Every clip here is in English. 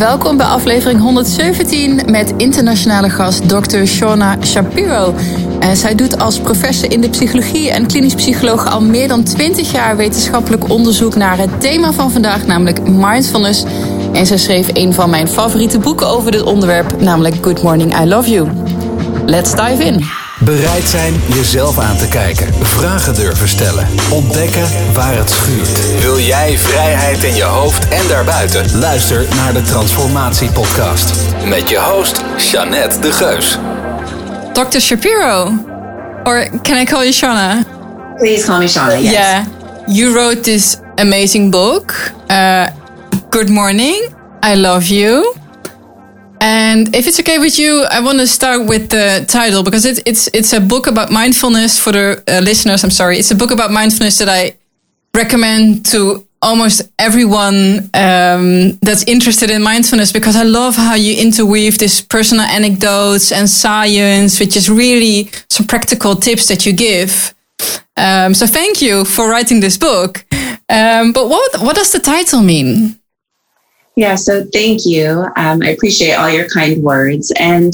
Welkom bij aflevering 117 met internationale gast Dr. Shauna Shapiro. Uh, zij doet als professor in de psychologie en klinisch psycholoog al meer dan 20 jaar wetenschappelijk onderzoek naar het thema van vandaag, namelijk mindfulness. En zij schreef een van mijn favoriete boeken over dit onderwerp, namelijk Good Morning, I Love You. Let's dive in. Bereid zijn jezelf aan te kijken. Vragen durven stellen. Ontdekken waar het schuurt. Wil jij vrijheid in je hoofd en daarbuiten? Luister naar de Transformatie Podcast. Met je host, Jeannette de Geus. Dr. Shapiro. Or can I call you Shauna? Please call me Shauna, yes. Yeah. You wrote this amazing book. Uh, Good Morning, I Love You. And if it's okay with you, I want to start with the title because it's it's it's a book about mindfulness for the uh, listeners. I'm sorry, it's a book about mindfulness that I recommend to almost everyone um, that's interested in mindfulness because I love how you interweave this personal anecdotes and science, which is really some practical tips that you give. Um, so thank you for writing this book. Um, but what what does the title mean? Yeah, so thank you. Um, I appreciate all your kind words. And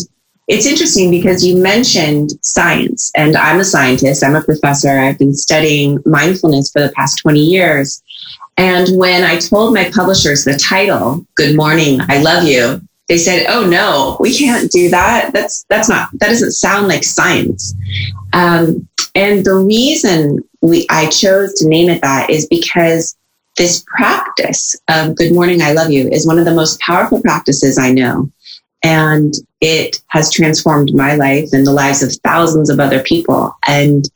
it's interesting because you mentioned science, and I'm a scientist, I'm a professor. I've been studying mindfulness for the past 20 years. And when I told my publishers the title, Good Morning, I Love You, they said, "Oh no, we can't do that. That's that's not that doesn't sound like science." Um, and the reason we I chose to name it that is because this practice of good morning, I love you is one of the most powerful practices I know. And it has transformed my life and the lives of thousands of other people. And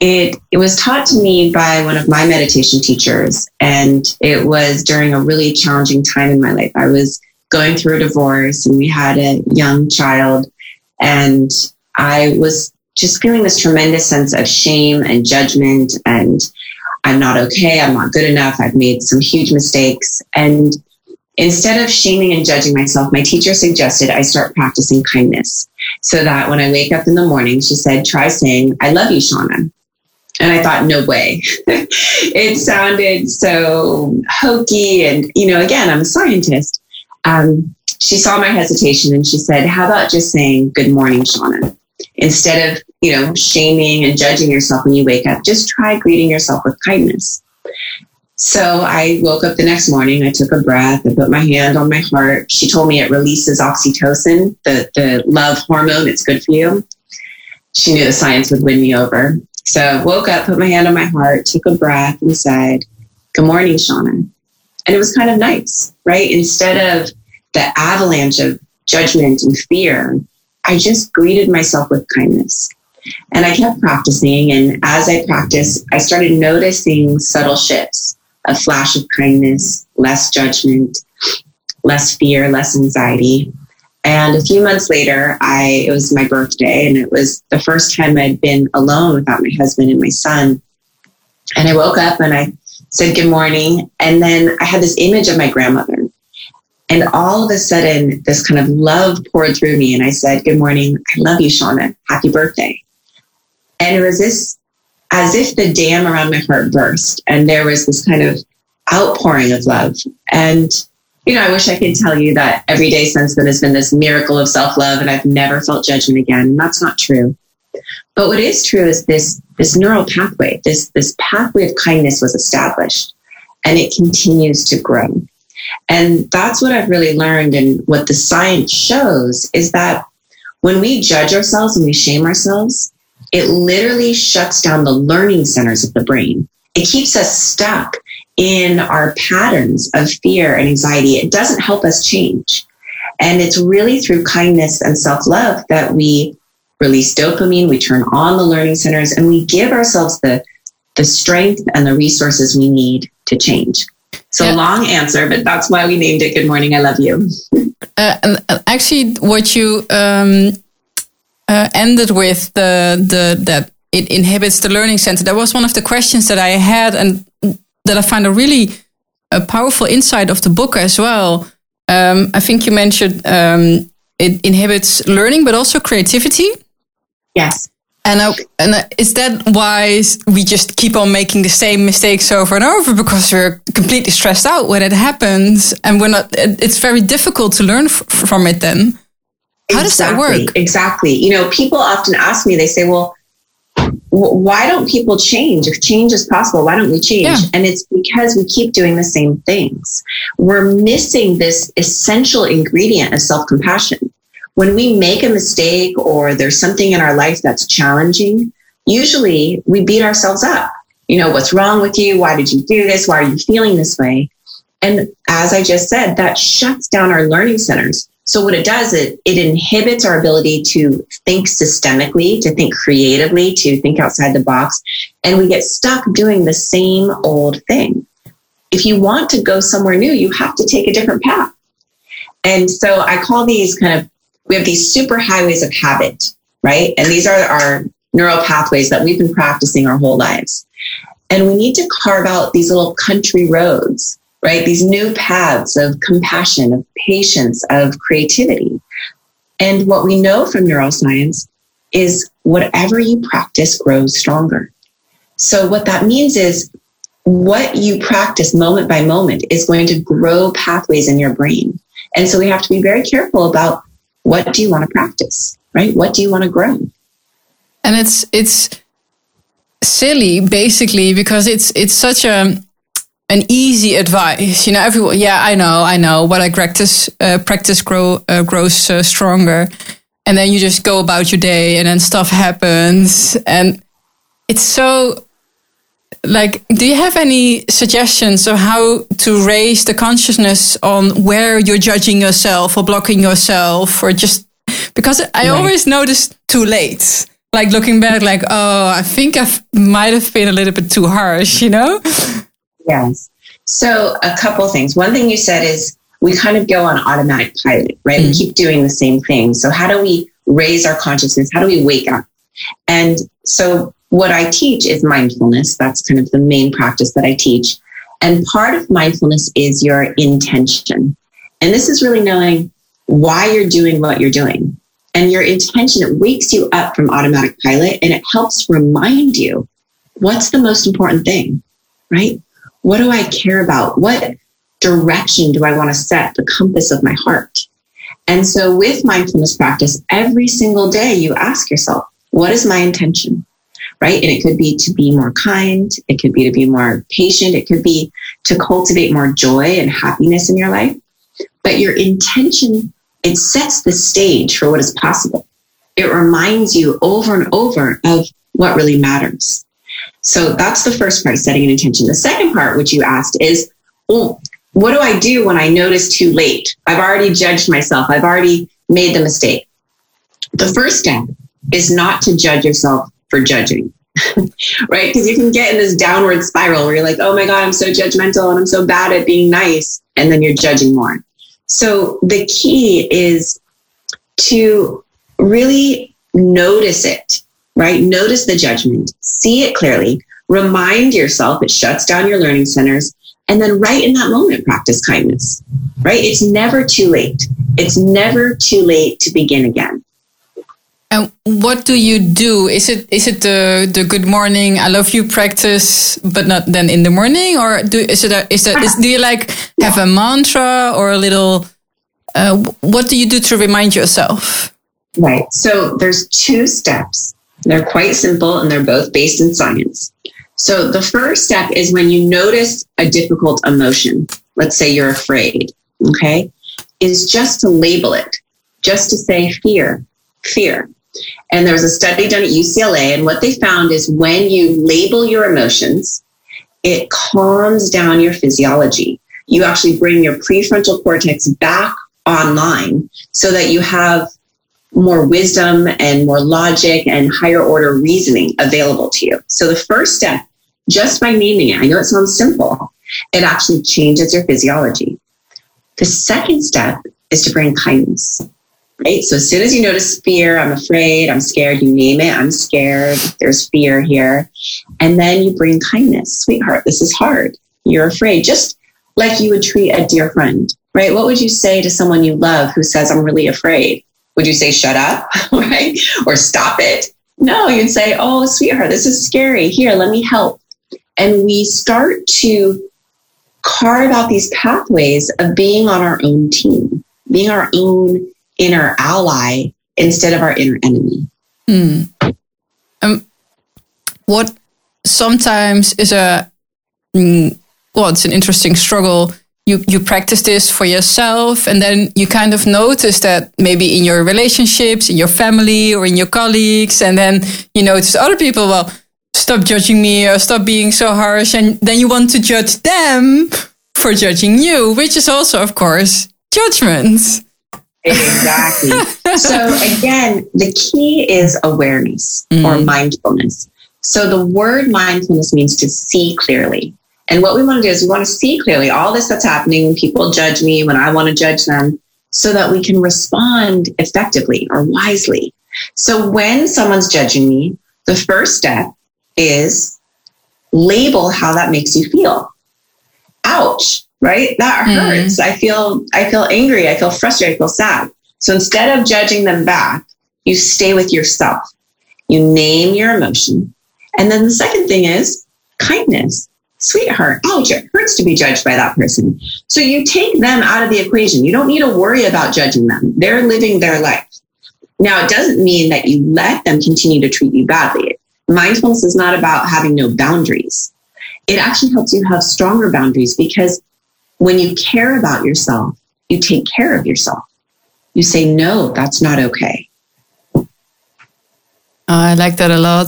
it, it was taught to me by one of my meditation teachers. And it was during a really challenging time in my life. I was going through a divorce and we had a young child. And I was just feeling this tremendous sense of shame and judgment and I'm not okay. I'm not good enough. I've made some huge mistakes. And instead of shaming and judging myself, my teacher suggested I start practicing kindness so that when I wake up in the morning, she said, try saying, I love you, Shauna. And I thought, no way. it sounded so hokey. And, you know, again, I'm a scientist. Um, she saw my hesitation and she said, how about just saying, good morning, Shauna? Instead of you know, shaming and judging yourself when you wake up, just try greeting yourself with kindness. So I woke up the next morning, I took a breath, I put my hand on my heart. She told me it releases oxytocin, the, the love hormone, it's good for you. She knew the science would win me over. So I woke up, put my hand on my heart, took a breath, and said, Good morning, Shauna. And it was kind of nice, right? Instead of the avalanche of judgment and fear, I just greeted myself with kindness. And I kept practicing. And as I practiced, I started noticing subtle shifts a flash of kindness, less judgment, less fear, less anxiety. And a few months later, I, it was my birthday and it was the first time I'd been alone without my husband and my son. And I woke up and I said good morning. And then I had this image of my grandmother. And all of a sudden, this kind of love poured through me. And I said, Good morning. I love you, Shauna. Happy birthday. And it was this as if the dam around my heart burst and there was this kind of outpouring of love. And, you know, I wish I could tell you that every day since then has been this miracle of self love and I've never felt judgment again. And That's not true. But what is true is this, this neural pathway, this, this pathway of kindness was established and it continues to grow. And that's what I've really learned. And what the science shows is that when we judge ourselves and we shame ourselves, it literally shuts down the learning centers of the brain. It keeps us stuck in our patterns of fear and anxiety. It doesn't help us change. And it's really through kindness and self love that we release dopamine, we turn on the learning centers, and we give ourselves the, the strength and the resources we need to change. So, yeah. long answer, but that's why we named it Good Morning, I Love You. uh, actually, what you um, uh, ended with the the that it inhibits the learning center. That was one of the questions that I had, and that I find a really a powerful insight of the book as well. Um, I think you mentioned um, it inhibits learning, but also creativity. Yes. And, uh, and uh, is that why we just keep on making the same mistakes over and over because we're completely stressed out when it happens, and we're not? It's very difficult to learn from it. Then, how exactly, does that work? Exactly. You know, people often ask me. They say, "Well, why don't people change? If change is possible, why don't we change? Yeah. And it's because we keep doing the same things. We're missing this essential ingredient of self compassion when we make a mistake or there's something in our life that's challenging, usually we beat ourselves up. You know, what's wrong with you? Why did you do this? Why are you feeling this way? And as I just said, that shuts down our learning centers. So what it does, it, it inhibits our ability to think systemically, to think creatively, to think outside the box. And we get stuck doing the same old thing. If you want to go somewhere new, you have to take a different path. And so I call these kind of we have these super highways of habit, right? And these are our neural pathways that we've been practicing our whole lives. And we need to carve out these little country roads, right? These new paths of compassion, of patience, of creativity. And what we know from neuroscience is whatever you practice grows stronger. So what that means is what you practice moment by moment is going to grow pathways in your brain. And so we have to be very careful about what do you want to practice right what do you want to grow and it's it's silly basically because it's it's such a an easy advice. You know everyone yeah i know i know. What i practice uh, practice grow uh, grows uh, stronger. And then you just go about your day and then stuff happens. And it's so like do you have any suggestions of how to raise the consciousness on where you're judging yourself or blocking yourself or just because i right. always notice too late. Like looking back like oh i think i might have been a little bit too harsh you know yes so a couple things one thing you said is we kind of go on automatic pilot right mm. we keep doing the same thing so how do we raise our consciousness how do we wake up and so what I teach is mindfulness. That's kind of the main practice that I teach. And part of mindfulness is your intention. And this is really knowing why you're doing what you're doing. And your intention, it wakes you up from automatic pilot and it helps remind you what's the most important thing, right? What do I care about? What direction do I want to set the compass of my heart? And so with mindfulness practice, every single day you ask yourself, what is my intention? right? And it could be to be more kind. It could be to be more patient. It could be to cultivate more joy and happiness in your life. But your intention, it sets the stage for what is possible. It reminds you over and over of what really matters. So that's the first part, setting an intention. The second part, which you asked, is, well, what do I do when I notice too late? I've already judged myself. I've already made the mistake. The first step is not to judge yourself for judging. right? Because you can get in this downward spiral where you're like, oh my God, I'm so judgmental and I'm so bad at being nice. And then you're judging more. So the key is to really notice it, right? Notice the judgment, see it clearly, remind yourself, it shuts down your learning centers. And then right in that moment, practice kindness, right? It's never too late. It's never too late to begin again. And what do you do? Is it is it the the good morning I love you practice, but not then in the morning, or do is it a, is that is, do you like have a mantra or a little? Uh, what do you do to remind yourself? Right. So there's two steps. They're quite simple and they're both based in science. So the first step is when you notice a difficult emotion. Let's say you're afraid. Okay, is just to label it, just to say fear, fear and there was a study done at UCLA, and what they found is when you label your emotions, it calms down your physiology. You actually bring your prefrontal cortex back online so that you have more wisdom and more logic and higher order reasoning available to you. So the first step, just by naming it, I know it sounds simple, it actually changes your physiology. The second step is to bring kindness right? So as soon as you notice fear, I'm afraid, I'm scared, you name it, I'm scared, there's fear here. And then you bring kindness, sweetheart, this is hard. You're afraid, just like you would treat a dear friend, right? What would you say to someone you love who says, I'm really afraid? Would you say, shut up, right? Or stop it? No, you'd say, Oh, sweetheart, this is scary. Here, let me help. And we start to carve out these pathways of being on our own team, being our own inner ally instead of our inner enemy. Hmm. Um, what sometimes is a mm, well, it's an interesting struggle. You you practice this for yourself, and then you kind of notice that maybe in your relationships, in your family, or in your colleagues, and then you notice other people. Well, stop judging me or stop being so harsh, and then you want to judge them for judging you, which is also, of course, judgment. Exactly. so again, the key is awareness mm. or mindfulness. So the word mindfulness means to see clearly. And what we want to do is we want to see clearly all this that's happening when people judge me, when I want to judge them, so that we can respond effectively or wisely. So when someone's judging me, the first step is label how that makes you feel. Ouch, right? That mm-hmm. hurts. Mm. I feel I feel angry, I feel frustrated, I feel sad. So instead of judging them back, you stay with yourself. You name your emotion. And then the second thing is kindness. Sweetheart, ouch, it hurts to be judged by that person. So you take them out of the equation. You don't need to worry about judging them. They're living their life. Now, it doesn't mean that you let them continue to treat you badly. Mindfulness is not about having no boundaries. It actually helps you have stronger boundaries because when you care about yourself, you take care of yourself. You say, no, that's not okay. I like that a lot.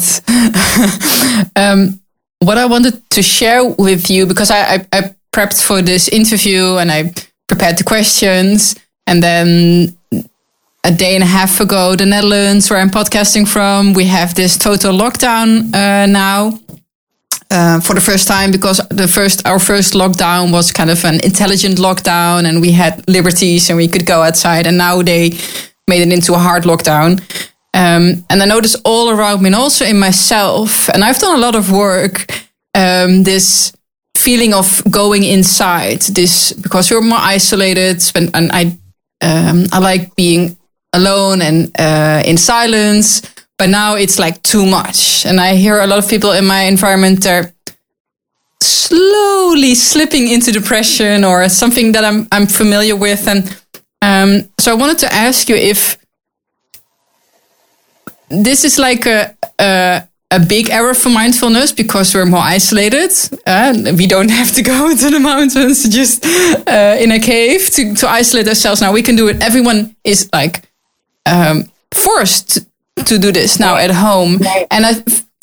um, what I wanted to share with you, because I, I, I prepped for this interview and I prepared the questions, and then a day and a half ago, the Netherlands, where I'm podcasting from, we have this total lockdown uh, now. Uh, for the first time, because the first our first lockdown was kind of an intelligent lockdown, and we had liberties and we could go outside. And now they made it into a hard lockdown. Um, and I notice all around me and also in myself, and I've done a lot of work, um, this feeling of going inside, this because we're more isolated, and, and I, um, I like being alone and uh, in silence. But now it's like too much, and I hear a lot of people in my environment they're slowly slipping into depression or something that I'm I'm familiar with, and um, so I wanted to ask you if this is like a, a, a big error for mindfulness because we're more isolated. Uh, we don't have to go into the mountains just uh, in a cave to, to isolate ourselves. Now we can do it. Everyone is like um, forced to do this now at home, and I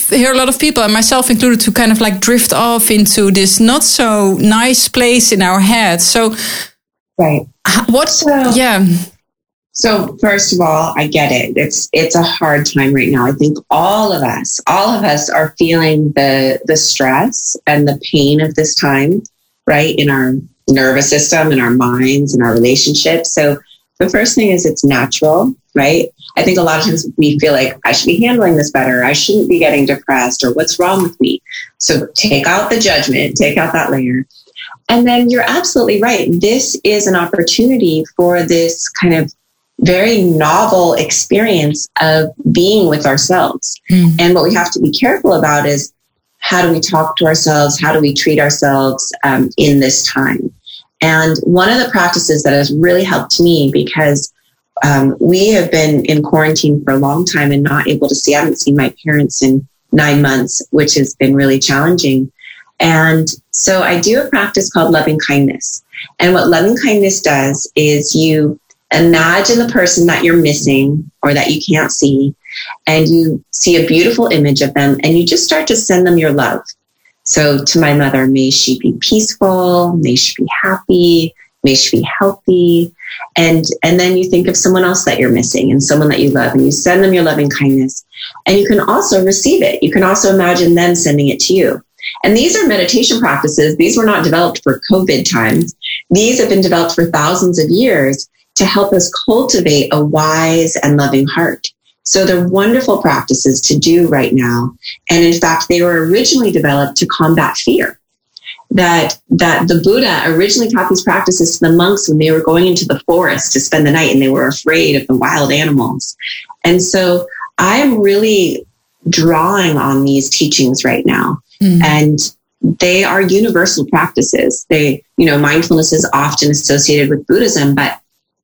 hear a lot of people, and myself included, to kind of like drift off into this not so nice place in our head. So, right. What? So, yeah. So first of all, I get it. It's it's a hard time right now. I think all of us, all of us are feeling the the stress and the pain of this time, right? In our nervous system, in our minds, in our relationships. So the first thing is it's natural, right? I think a lot of times we feel like I should be handling this better. I shouldn't be getting depressed or what's wrong with me. So take out the judgment, take out that layer. And then you're absolutely right. This is an opportunity for this kind of very novel experience of being with ourselves. Mm. And what we have to be careful about is how do we talk to ourselves? How do we treat ourselves um, in this time? And one of the practices that has really helped me because um, we have been in quarantine for a long time and not able to see, I haven't seen my parents in nine months, which has been really challenging. And so I do a practice called loving kindness. And what loving kindness does is you imagine the person that you're missing or that you can't see, and you see a beautiful image of them, and you just start to send them your love. So to my mother, may she be peaceful, may she be happy, may she be healthy. And, and then you think of someone else that you're missing and someone that you love and you send them your loving kindness. And you can also receive it. You can also imagine them sending it to you. And these are meditation practices. These were not developed for COVID times. These have been developed for thousands of years to help us cultivate a wise and loving heart. So they're wonderful practices to do right now. And in fact, they were originally developed to combat fear. That, that the Buddha originally taught these practices to the monks when they were going into the forest to spend the night and they were afraid of the wild animals. And so I'm really drawing on these teachings right now. Mm. And they are universal practices. They, you know, mindfulness is often associated with Buddhism, but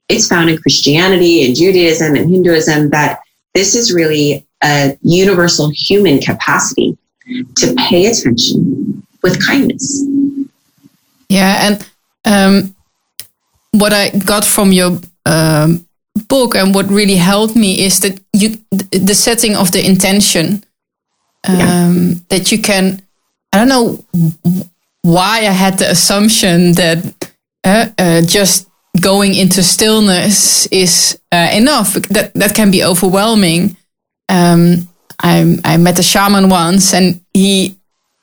it's found in Christianity and Judaism and Hinduism that this is really a universal human capacity to pay attention with kindness. Yeah, and um, what I got from your um, book and what really helped me is that you the setting of the intention um, yeah. that you can. I don't know why I had the assumption that uh, uh, just going into stillness is uh, enough. That that can be overwhelming. Um, I I met a shaman once, and he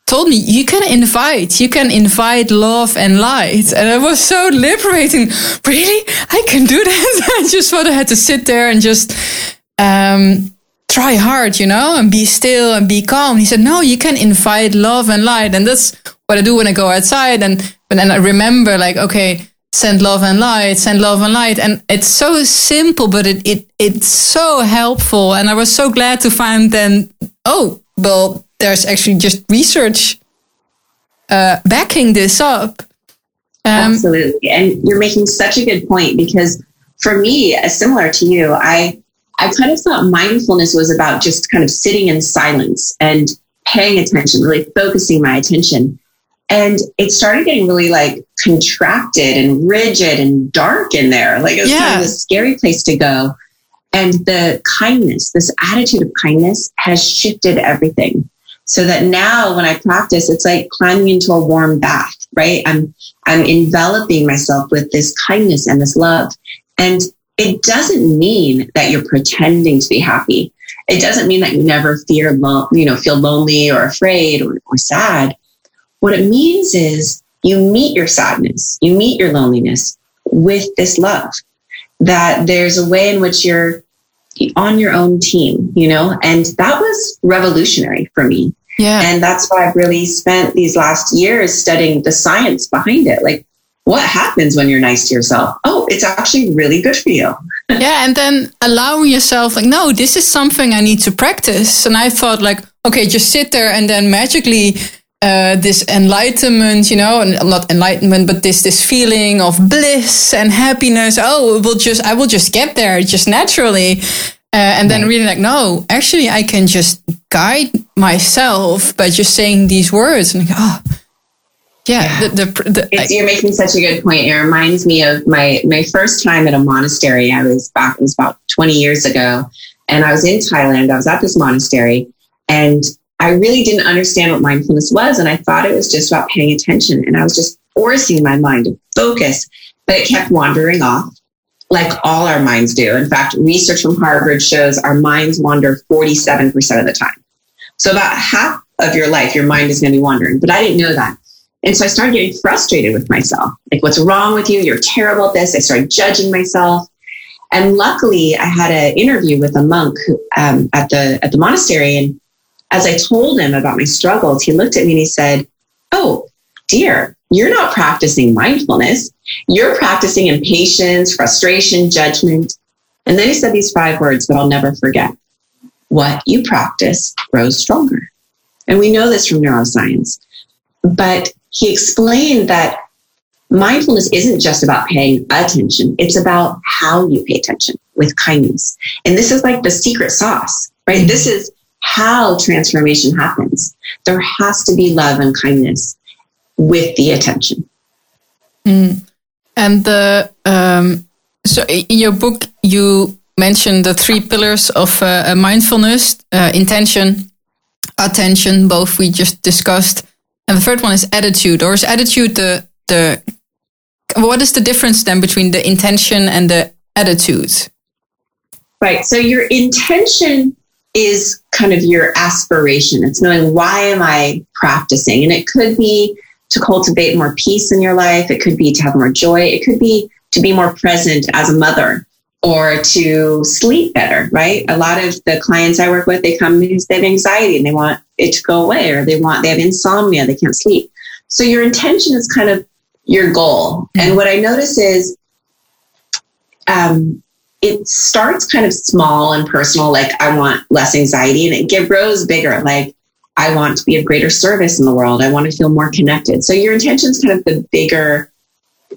told me you can invite you can invite love and light. And it was so liberating. Really? I can do that? I just thought i had to sit there and just um, try hard you know and be still and be calm. He said no you can invite love and light. And that's what i do when i go outside. And but then i remember like okay send love and light send love and light and it's so simple but it, it it's so helpful and i was so glad to find then oh well there's actually just research uh, backing this up. Um, Absolutely, and you're making such a good point because for me, uh, similar to you, I I kind of thought mindfulness was about just kind of sitting in silence and paying attention, really focusing my attention. And it started getting really like contracted and rigid and dark in there. Like it was yeah. kind of a scary place to go. And the kindness, this attitude of kindness has shifted everything so that now when I practice, it's like climbing into a warm bath, right? I'm, I'm enveloping myself with this kindness and this love. And it doesn't mean that you're pretending to be happy. It doesn't mean that you never fear, lo- you know, feel lonely or afraid or, or sad. What it means is you meet your sadness, you meet your loneliness with this love. That there's a way in which you're on your own team, you know, and that was revolutionary for me. Yeah. And that's why I've really spent these last years studying the science behind it. Like, what happens when you're nice to yourself? Oh, it's actually really good for you. yeah. And then allowing yourself, like, no, this is something I need to practice. And I thought, like, okay, just sit there and then magically uh, this enlightenment, you know, and not enlightenment, but this this feeling of bliss and happiness. Oh, it will just I will just get there just naturally, uh, and then right. really like, no, actually, I can just guide myself by just saying these words, and like, oh. Yeah, yeah. The, the, the, I, you're making such a good point. It reminds me of my my first time at a monastery. I was back; it was about 20 years ago, and I was in Thailand. I was at this monastery, and I really didn't understand what mindfulness was. And I thought it was just about paying attention. And I was just forcing my mind to focus, but it kept wandering off like all our minds do. In fact, research from Harvard shows our minds wander 47% of the time. So about half of your life, your mind is going to be wandering. But I didn't know that. And so I started getting frustrated with myself. Like, what's wrong with you? You're terrible at this. I started judging myself. And luckily, I had an interview with a monk um, at the at the monastery, and as I told him about my struggles, he looked at me and he said, Oh, dear, you're not practicing mindfulness. You're practicing impatience, frustration, judgment. And then he said these five words that I'll never forget. What you practice grows stronger. And we know this from neuroscience. But he explained that mindfulness isn't just about paying attention, it's about how you pay attention with kindness. And this is like the secret sauce, right? This is how transformation happens. There has to be love and kindness with the attention. Mm. And the um, so in your book you mentioned the three pillars of uh, mindfulness: uh, intention, attention. Both we just discussed, and the third one is attitude. Or is attitude the the what is the difference then between the intention and the attitude? Right. So your intention is kind of your aspiration. It's knowing why am I practicing? And it could be to cultivate more peace in your life. It could be to have more joy. It could be to be more present as a mother or to sleep better, right? A lot of the clients I work with, they come because they have anxiety and they want it to go away or they want, they have insomnia, they can't sleep. So your intention is kind of your goal. And what I notice is, um, it starts kind of small and personal, like I want less anxiety, and it grows bigger, like I want to be of greater service in the world. I want to feel more connected. So your intention is kind of the bigger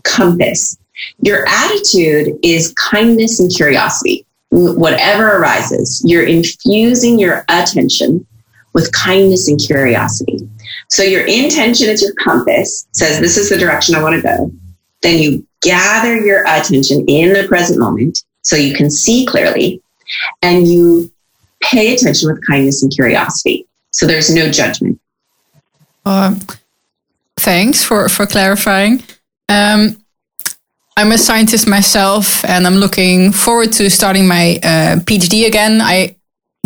compass. Your attitude is kindness and curiosity. Whatever arises, you're infusing your attention with kindness and curiosity. So your intention is your compass, says this is the direction I want to go. Then you gather your attention in the present moment so you can see clearly and you pay attention with kindness and curiosity. So there's no judgment. Uh, thanks for, for clarifying. Um, I'm a scientist myself, and I'm looking forward to starting my uh, PhD again. I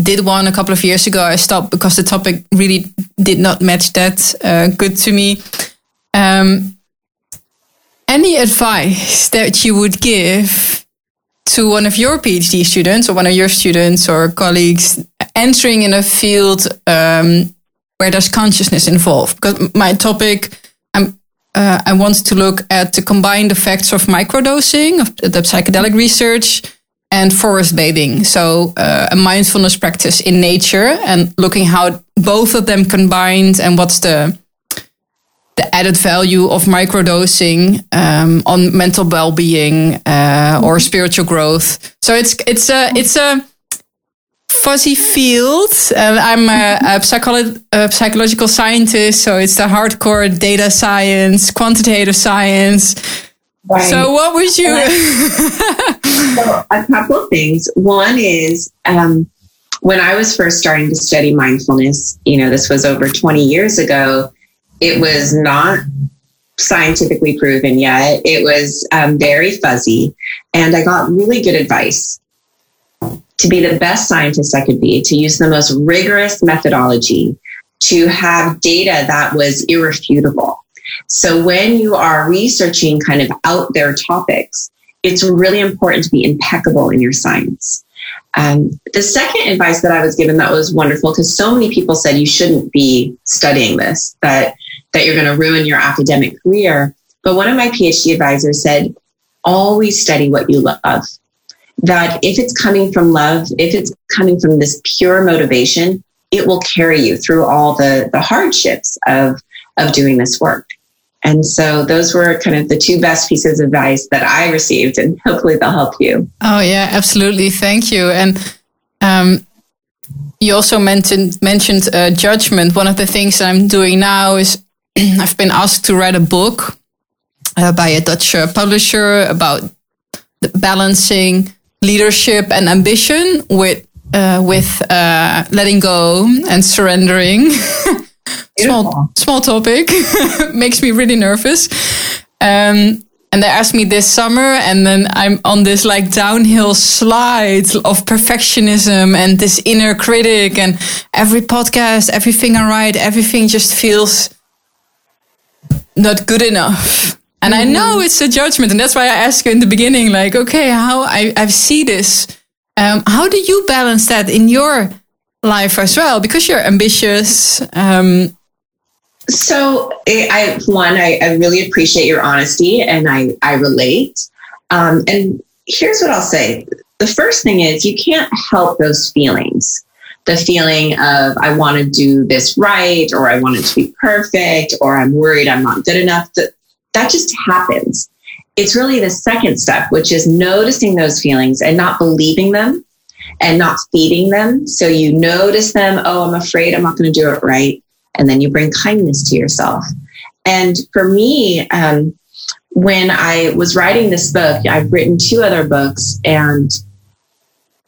did one a couple of years ago. I stopped because the topic really did not match that uh, good to me. Um, any advice that you would give to one of your PhD students or one of your students or colleagues entering in a field um, where there's consciousness involved? Because my topic uh, I wanted to look at the combined effects of microdosing, of the psychedelic research, and forest bathing. So, uh, a mindfulness practice in nature, and looking how both of them combined, and what's the the added value of microdosing um, on mental well-being uh, or spiritual growth. So it's it's a it's a fuzzy field. Uh, I'm a, a, psycholo- a, psychological scientist, so it's the hardcore data science, quantitative science. Right. So, what would you? so, a couple of things. One is um, when I was first starting to study mindfulness. You know, this was over 20 years ago. It was not scientifically proven yet. It was um, very fuzzy, and I got really good advice to be the best scientist I could be, to use the most rigorous methodology, to have data that was irrefutable. So when you are researching kind of out there topics, it's really important to be impeccable in your science. Um, the second advice that I was given that was wonderful because so many people said you shouldn't be studying this, that that you're going to ruin your academic career. But one of my PhD advisors said, always study what you love that if it's coming from love, if it's coming from this pure motivation, it will carry you through all the, the hardships of, of doing this work. And so those were kind of the two best pieces of advice that I received, and hopefully they'll help you. Oh yeah, absolutely. Thank you. And um, you also mentioned mentioned uh, judgment. One of the things that I'm doing now is I've been asked to write a book uh, by a Dutch uh, publisher about balancing leadership and ambition with uh, with uh, letting go and surrendering. small small topic makes me really nervous. Um, and they asked me this summer, and then I'm on this like downhill slide of perfectionism and this inner critic, and every podcast, everything I write, everything just feels not good enough. And mm-hmm. I know it's a judgment. And that's why I asked you in the beginning, like, okay, how I, I see this. Um, how do you balance that in your life as well? Because you're ambitious. Um, so I, one, I, I, really appreciate your honesty and I, I relate. Um, and here's what I'll say. The first thing is you can't help those feelings. The feeling of I want to do this right, or I want it to be perfect, or I'm worried I'm not good enough. The, that just happens. It's really the second step, which is noticing those feelings and not believing them and not feeding them. So you notice them, oh, I'm afraid I'm not going to do it right. And then you bring kindness to yourself. And for me, um, when I was writing this book, I've written two other books and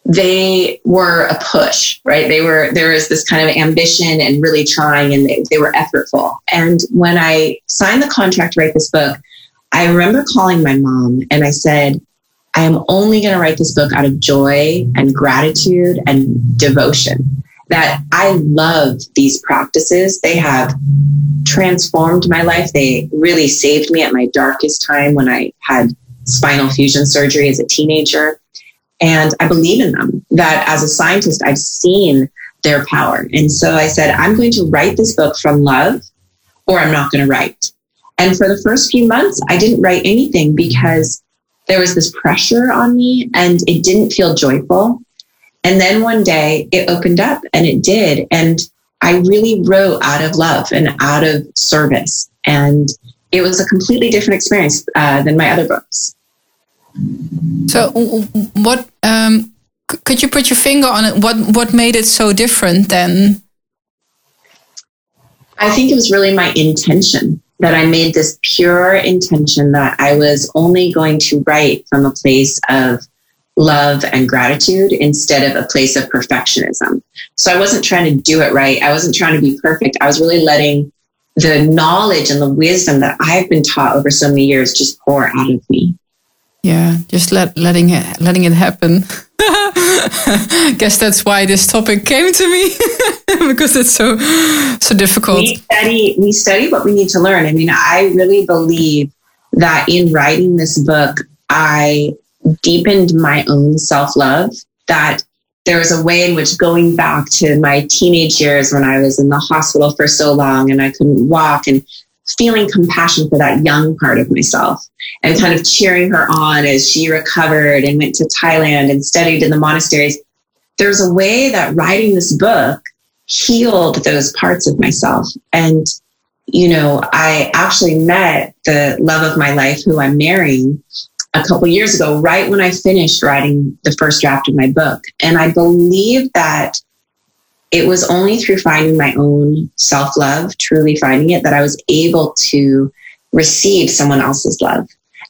they were a push, right? They were, there was this kind of ambition and really trying and they, they were effortful. And when I signed the contract to write this book, I remember calling my mom and I said, I am only going to write this book out of joy and gratitude and devotion. That I love these practices. They have transformed my life. They really saved me at my darkest time when I had spinal fusion surgery as a teenager. And I believe in them that as a scientist, I've seen their power. And so I said, I'm going to write this book from love or I'm not going to write. And for the first few months, I didn't write anything because there was this pressure on me and it didn't feel joyful. And then one day it opened up and it did. And I really wrote out of love and out of service. And it was a completely different experience uh, than my other books. So, what um, could you put your finger on it? What what made it so different then? I think it was really my intention that I made this pure intention that I was only going to write from a place of love and gratitude instead of a place of perfectionism. So I wasn't trying to do it right. I wasn't trying to be perfect. I was really letting the knowledge and the wisdom that I've been taught over so many years just pour out of me. Yeah, just let letting it letting it happen. Guess that's why this topic came to me because it's so so difficult. We study we study what we need to learn. I mean, I really believe that in writing this book, I deepened my own self love. That there was a way in which going back to my teenage years when I was in the hospital for so long and I couldn't walk and feeling compassion for that young part of myself and kind of cheering her on as she recovered and went to Thailand and studied in the monasteries. There's a way that writing this book healed those parts of myself. And, you know, I actually met the love of my life who I'm marrying a couple years ago, right when I finished writing the first draft of my book. And I believe that it was only through finding my own self love, truly finding it, that I was able to receive someone else's love.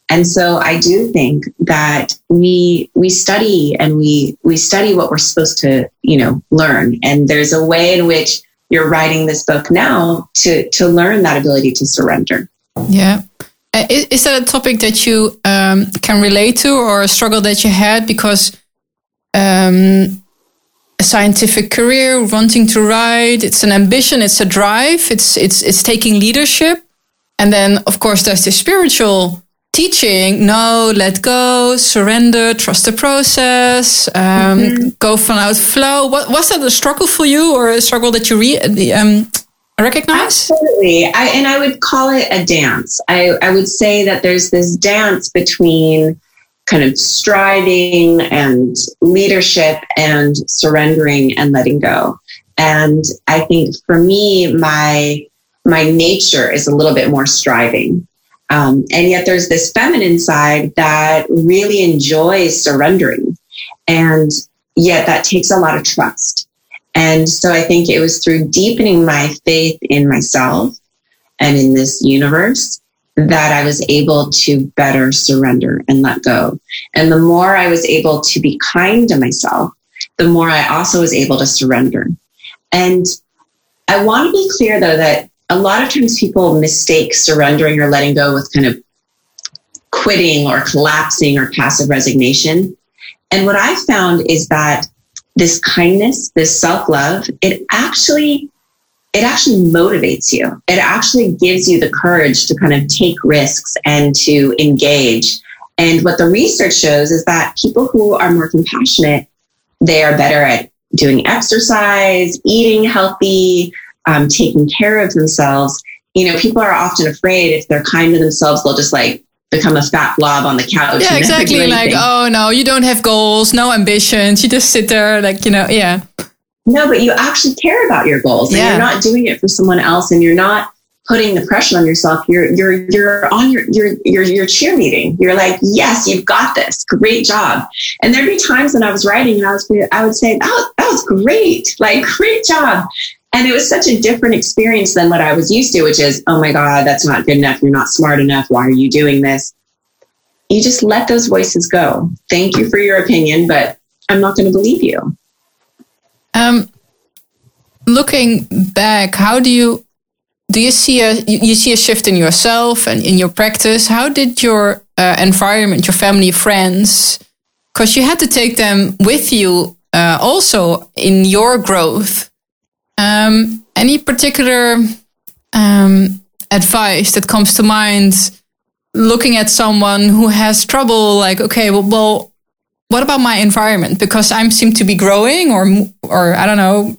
And so I do think that we we study and we we study what we're supposed to, you know, learn. And there's a way in which you're writing this book now to to learn that ability to surrender. Yeah. Uh, is, is that a topic that you um, can relate to or a struggle that you had because um, a scientific career wanting to write it's an ambition it's a drive it's it's it's taking leadership and then of course there's the spiritual teaching no let go surrender trust the process um, mm-hmm. go from out flow what was that a struggle for you or a struggle that you re- um, recognize? Absolutely. I, and I would call it a dance. I, I would say that there's this dance between kind of striving and leadership and surrendering and letting go. And I think for me, my my nature is a little bit more striving. Um, and yet there's this feminine side that really enjoys surrendering. And yet that takes a lot of trust. And so I think it was through deepening my faith in myself and in this universe that I was able to better surrender and let go. And the more I was able to be kind to myself, the more I also was able to surrender. And I want to be clear though that a lot of times people mistake surrendering or letting go with kind of quitting or collapsing or passive resignation. And what I found is that this kindness, this self love, it actually it actually motivates you. It actually gives you the courage to kind of take risks and to engage. And what the research shows is that people who are more compassionate, they are better at doing exercise, eating healthy, um, taking care of themselves. You know, people are often afraid if they're kind to themselves, they'll just like become a fat blob on the couch. Yeah, exactly. Like, oh no, you don't have goals, no ambitions. You just sit there, like, you know, yeah. No, but you actually care about your goals and yeah. you're not doing it for someone else and you're not putting the pressure on yourself. You're, you're, you're on your, you're, you're, you're cheerleading. You're like, yes, you've got this. Great job. And there'd be times when I was writing and I was, I would say, that that was great. Like, great job. And it was such a different experience than what I was used to, which is, oh my God, that's not good enough. You're not smart enough. Why are you doing this? You just let those voices go. Thank you for your opinion, but I'm not going to believe you. Um, looking back, how do you do you see a you see a shift in yourself and in your practice? How did your uh, environment, your family, friends, because you had to take them with you uh, also in your growth um, any particular um, advice that comes to mind looking at someone who has trouble like okay well, well what about my environment? Because i seem to be growing or or i don't know.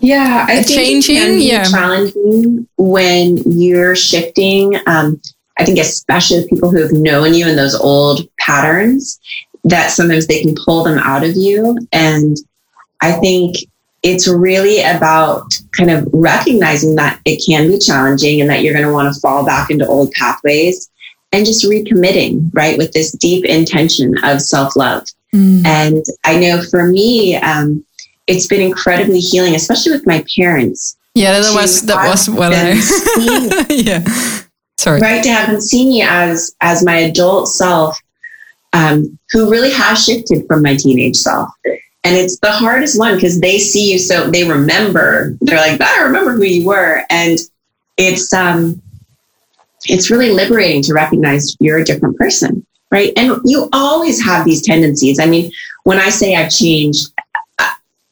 Yeah i think changing? yeah. challenging when you're shifting um, I think especially people who have known you in those old patterns, that sometimes they can pull them out of you. And I think it's really about kind of recognizing that it can be challenging and that you're going to want to fall back into old pathways and just recommitting, right, with this deep intention of self love. Mm. And I know for me, um, it's been incredibly healing, especially with my parents. Yeah, that was that was what I. yeah, sorry. Right to have them see me as as my adult self, um, who really has shifted from my teenage self. And it's the hardest one because they see you so they remember. They're like, I remember who you were. And it's um it's really liberating to recognize you're a different person. Right. And you always have these tendencies. I mean, when I say I've changed,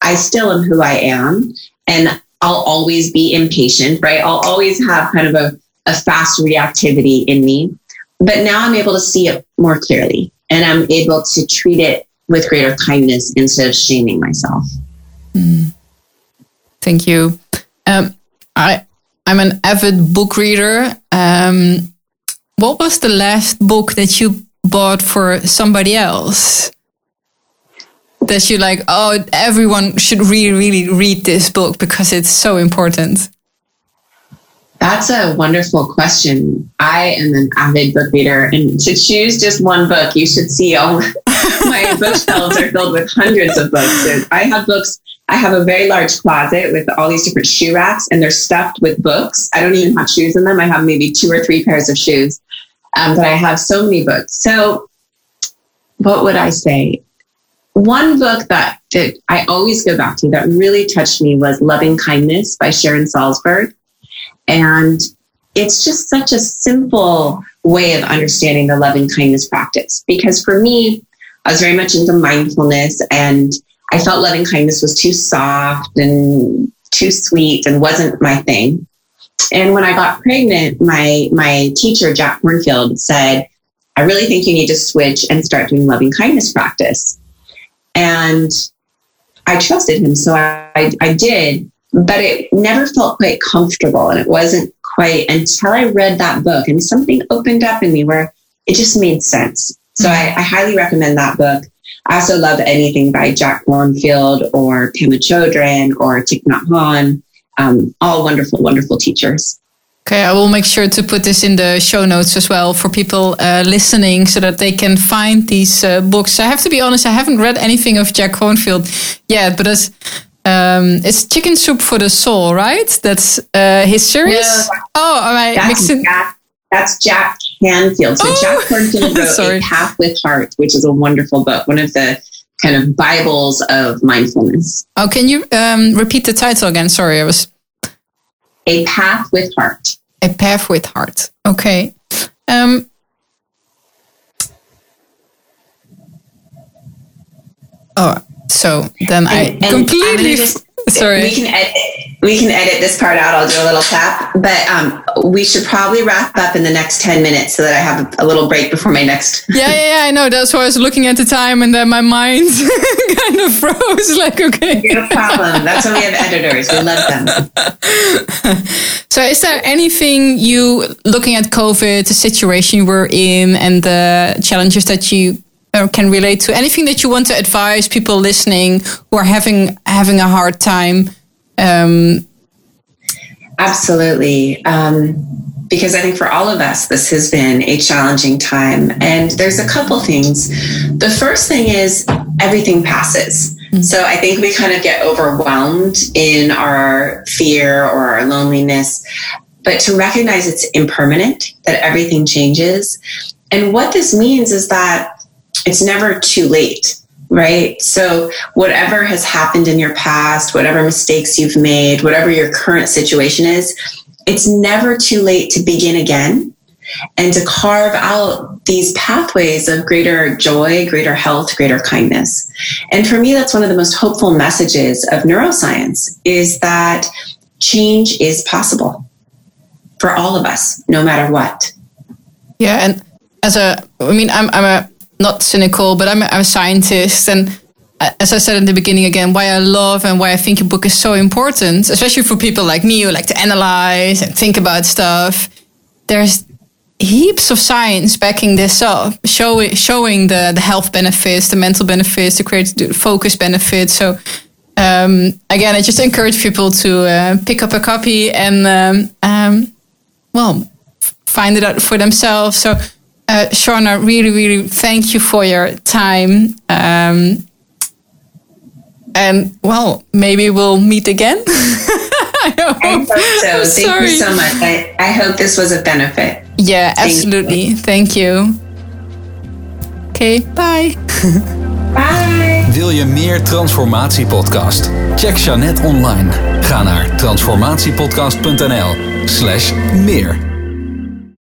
I still am who I am. And I'll always be impatient, right? I'll always have kind of a, a fast reactivity in me. But now I'm able to see it more clearly and I'm able to treat it with greater kindness instead of shaming myself. Mm. Thank you. Um, I I'm an avid book reader. Um, what was the last book that you bought for somebody else? That you like, oh, everyone should really, really read this book because it's so important. That's a wonderful question. I am an avid book reader, and to choose just one book, you should see all my bookshelves are filled with hundreds of books. I have books. I have a very large closet with all these different shoe racks, and they're stuffed with books. I don't even have shoes in them. I have maybe two or three pairs of shoes, um, but I have so many books. So, what would I say? One book that, that I always go back to that really touched me was Loving Kindness by Sharon Salzberg. And it's just such a simple way of understanding the loving kindness practice. Because for me, I was very much into mindfulness and I felt loving kindness was too soft and too sweet and wasn't my thing. And when I got pregnant, my, my teacher, Jack Kornfield, said, I really think you need to switch and start doing loving kindness practice. And I trusted him. So I, I, I did but it never felt quite comfortable. And it wasn't quite until I read that book and something opened up in me where it just made sense. So mm-hmm. I, I highly recommend that book. I also love anything by Jack Kornfield or Pema Chodron or Thich Nhat Hanh. Um, all wonderful, wonderful teachers. Okay, I will make sure to put this in the show notes as well for people uh, listening so that they can find these uh, books. I have to be honest, I haven't read anything of Jack Kornfield yet, but as um, it's Chicken Soup for the Soul, right? That's uh, his series. No, oh, am I that's mixing? Jack, that's Jack Canfield. So oh, Jack Canfield wrote A Path with Heart, which is a wonderful book, one of the kind of Bibles of mindfulness. Oh, can you um, repeat the title again? Sorry, I was. A Path with Heart. A Path with Heart. Okay. Um, oh, so then I and completely. Just, sorry. We can edit. We can edit this part out. I'll do a little tap, but um, we should probably wrap up in the next ten minutes so that I have a little break before my next. yeah, yeah, yeah. I know. That's why I was looking at the time, and then my mind kind of froze. Like, okay, no problem. That's why we have editors. We love them. so, is there anything you looking at COVID, the situation we're in, and the challenges that you or can relate to. Anything that you want to advise people listening who are having having a hard time um, absolutely. Um, because i think for all of us this has been a challenging time. And there's a couple things. The first thing is everything passes. Mm-hmm. so i think we kind of get overwhelmed in our fear or our loneliness. But to recognize it's impermanent that everything changes. And what this means is that it's never too late right? So, whatever has happened in your past, whatever mistakes you've made, whatever your current situation is, it's never too late to begin again and to carve out these pathways of greater joy, greater health, greater kindness. And for me, that's one of the most hopeful messages of neuroscience is that change is possible for all of us, no matter what. Yeah. And as a, I mean, I'm, I'm a, not cynical, but I'm a, I'm a scientist. And uh, as I said in the beginning again, why I love and why I think a book is so important, especially for people like me who like to analyze and think about stuff. There's heaps of science backing this up, showing showing the the health benefits, the mental benefits, the creative focus benefits. So um, again, I just encourage people to uh, pick up a copy and um, um, well find it out for themselves. So. Uh, Shauna, really, really thank you for your time. Um, and well, maybe we'll meet again. I, hope. so. Thank Sorry. you so much. I, I hope this was a benefit. Yeah, absolutely. You. Thank you. Oké, okay, bye. Bye. Wil je meer Transformatiepodcast? Check Jeannette online. Ga naar transformatiepodcast.nl slash meer.